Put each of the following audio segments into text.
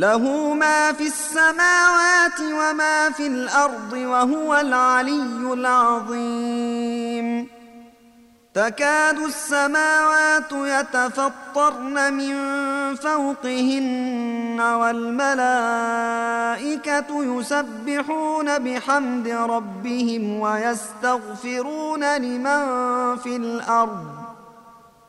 له ما في السماوات وما في الأرض وهو العلي العظيم. تكاد السماوات يتفطرن من فوقهن والملائكة يسبحون بحمد ربهم ويستغفرون لمن في الأرض.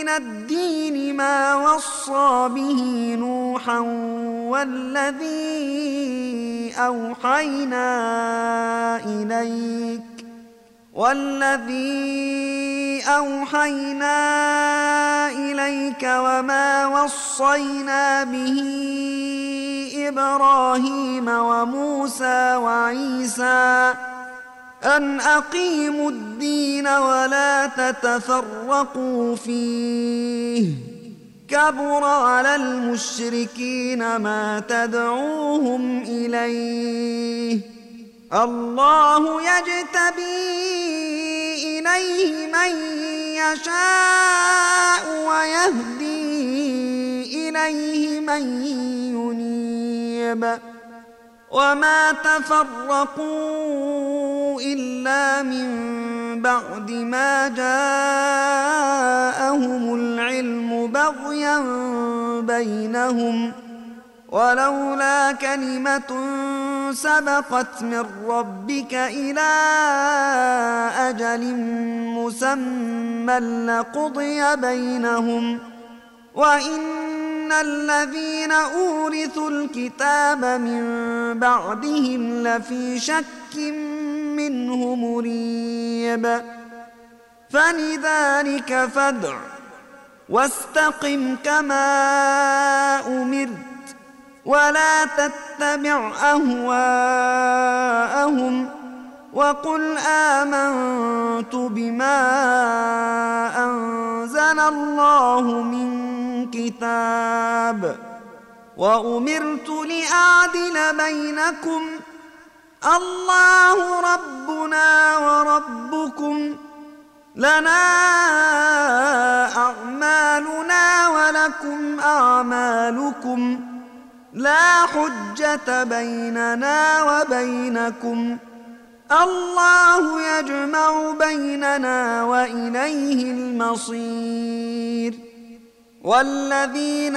من الدين ما وصى به نوحا والذي أوحينا إليك والذي أوحينا إليك وما وصينا به إبراهيم وموسى وعيسى أن أقيموا الدين ولا تتفرقوا فيه. كبر على المشركين ما تدعوهم إليه. الله يجتبي إليه من يشاء ويهدي إليه من ينيب. وما تفرقوا إلا من بعد ما جاءهم العلم بغيا بينهم ولولا كلمة سبقت من ربك إلى أجل مسمى لقضي بينهم وإن الذين أورثوا الكتاب من بعدهم لفي شك منه مريب فلذلك فادع واستقم كما أمرت ولا تتبع أهواءهم وقل آمنت بما أنزل الله من كتاب وأمرت لأعدل بينكم الله ربنا وربكم لنا أعمالنا ولكم أعمالكم لا حجة بيننا وبينكم الله يجمع بيننا وإليه المصير والذين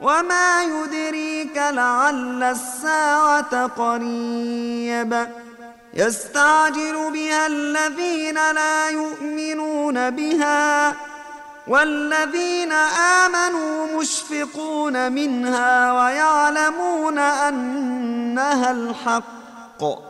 وما يدريك لعل الساعة قريب يستعجل بها الذين لا يؤمنون بها والذين آمنوا مشفقون منها ويعلمون أنها الحق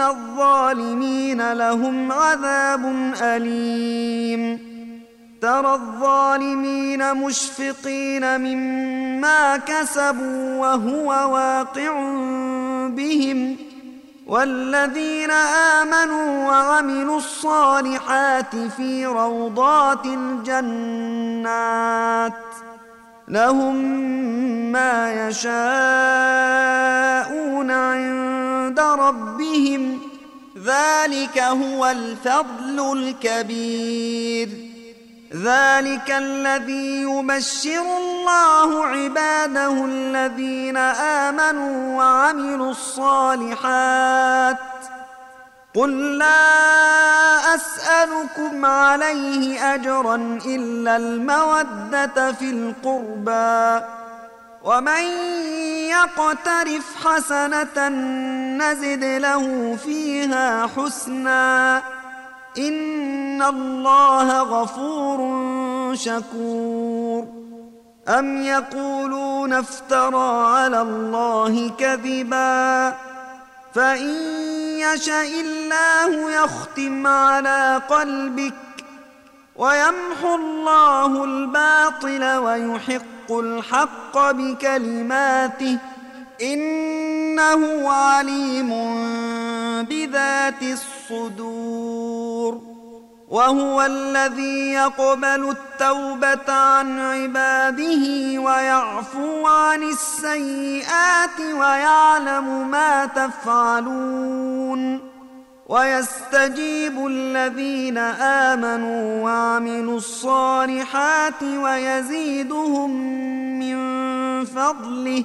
الظالمين لهم عذاب أليم ترى الظالمين مشفقين مما كسبوا وهو واقع بهم والذين آمنوا وعملوا الصالحات في روضات الجنات لهم ما يشاءون عند ربهم ذلك هو الفضل الكبير. ذلك الذي يبشر الله عباده الذين آمنوا وعملوا الصالحات. قل لا أسألكم عليه أجرا إلا المودة في القربى. ومن يقترف حسنة نزد له فيها حسنا. إن الله غفور شكور. أم يقولون افترى على الله كذباً. فإن يشأ الله يختم على قلبك. ويمحو الله الباطل ويحق الحق بكلماته. إنه عليم بذات الصدور وهو الذي يقبل التوبة عن عباده ويعفو عن السيئات ويعلم ما تفعلون ويستجيب الذين آمنوا وعملوا الصالحات ويزيدهم من فضله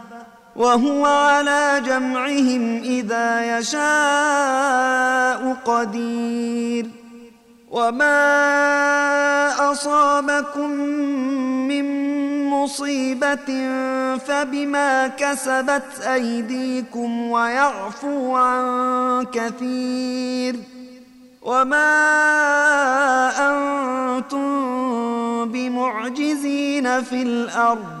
وهو على جمعهم إذا يشاء قدير. وما أصابكم من مصيبة فبما كسبت أيديكم ويعفو عن كثير. وما أنتم بمعجزين في الأرض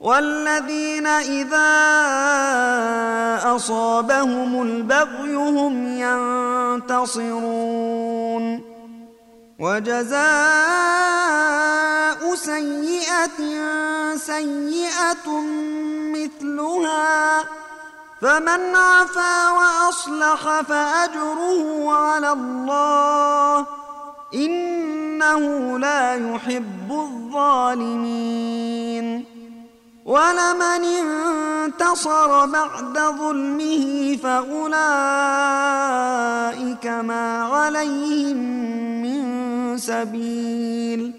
والذين إذا أصابهم البغي هم ينتصرون. وجزاء سيئة سيئة مثلها. فمن عفا وأصلح فأجره على الله. إنه لا يحب الظالمين. ولمن انتصر بعد ظلمه فأولئك ما عليهم من سبيل.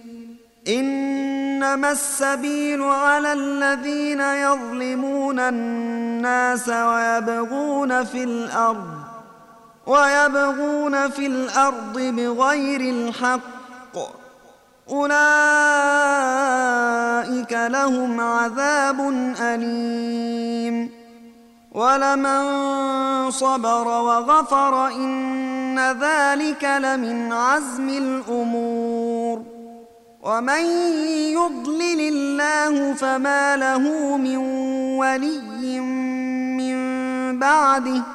إنما السبيل على الذين يظلمون الناس ويبغون في الأرض ويبغون في الأرض بغير الحق. أولئك لهم عذاب أليم. ولمن صبر وغفر إن ذلك لمن عزم الأمور. ومن يضلل الله فما له من ولي من بعده.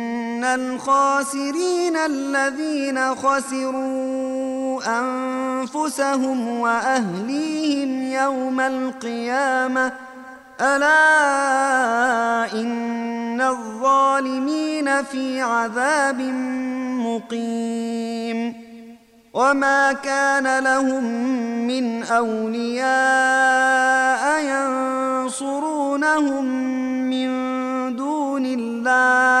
الخاسرين الذين خسروا أنفسهم وأهليهم يوم القيامة ألا إن الظالمين في عذاب مقيم وما كان لهم من أولياء ينصرونهم من دون الله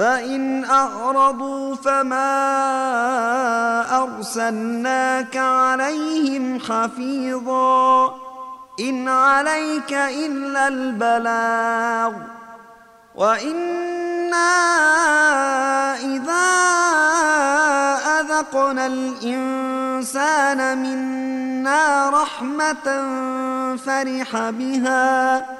فإن أعرضوا فما أرسلناك عليهم حفيظا إن عليك إلا البلاغ وإنا إذا أذقنا الإنسان منا رحمة فرح بها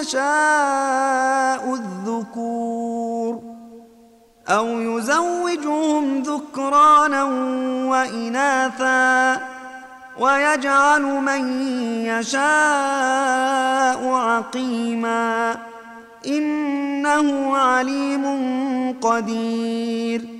يشاء الذكور أو يزوجهم ذكرانا وإناثا ويجعل من يشاء عقيما إنه عليم قدير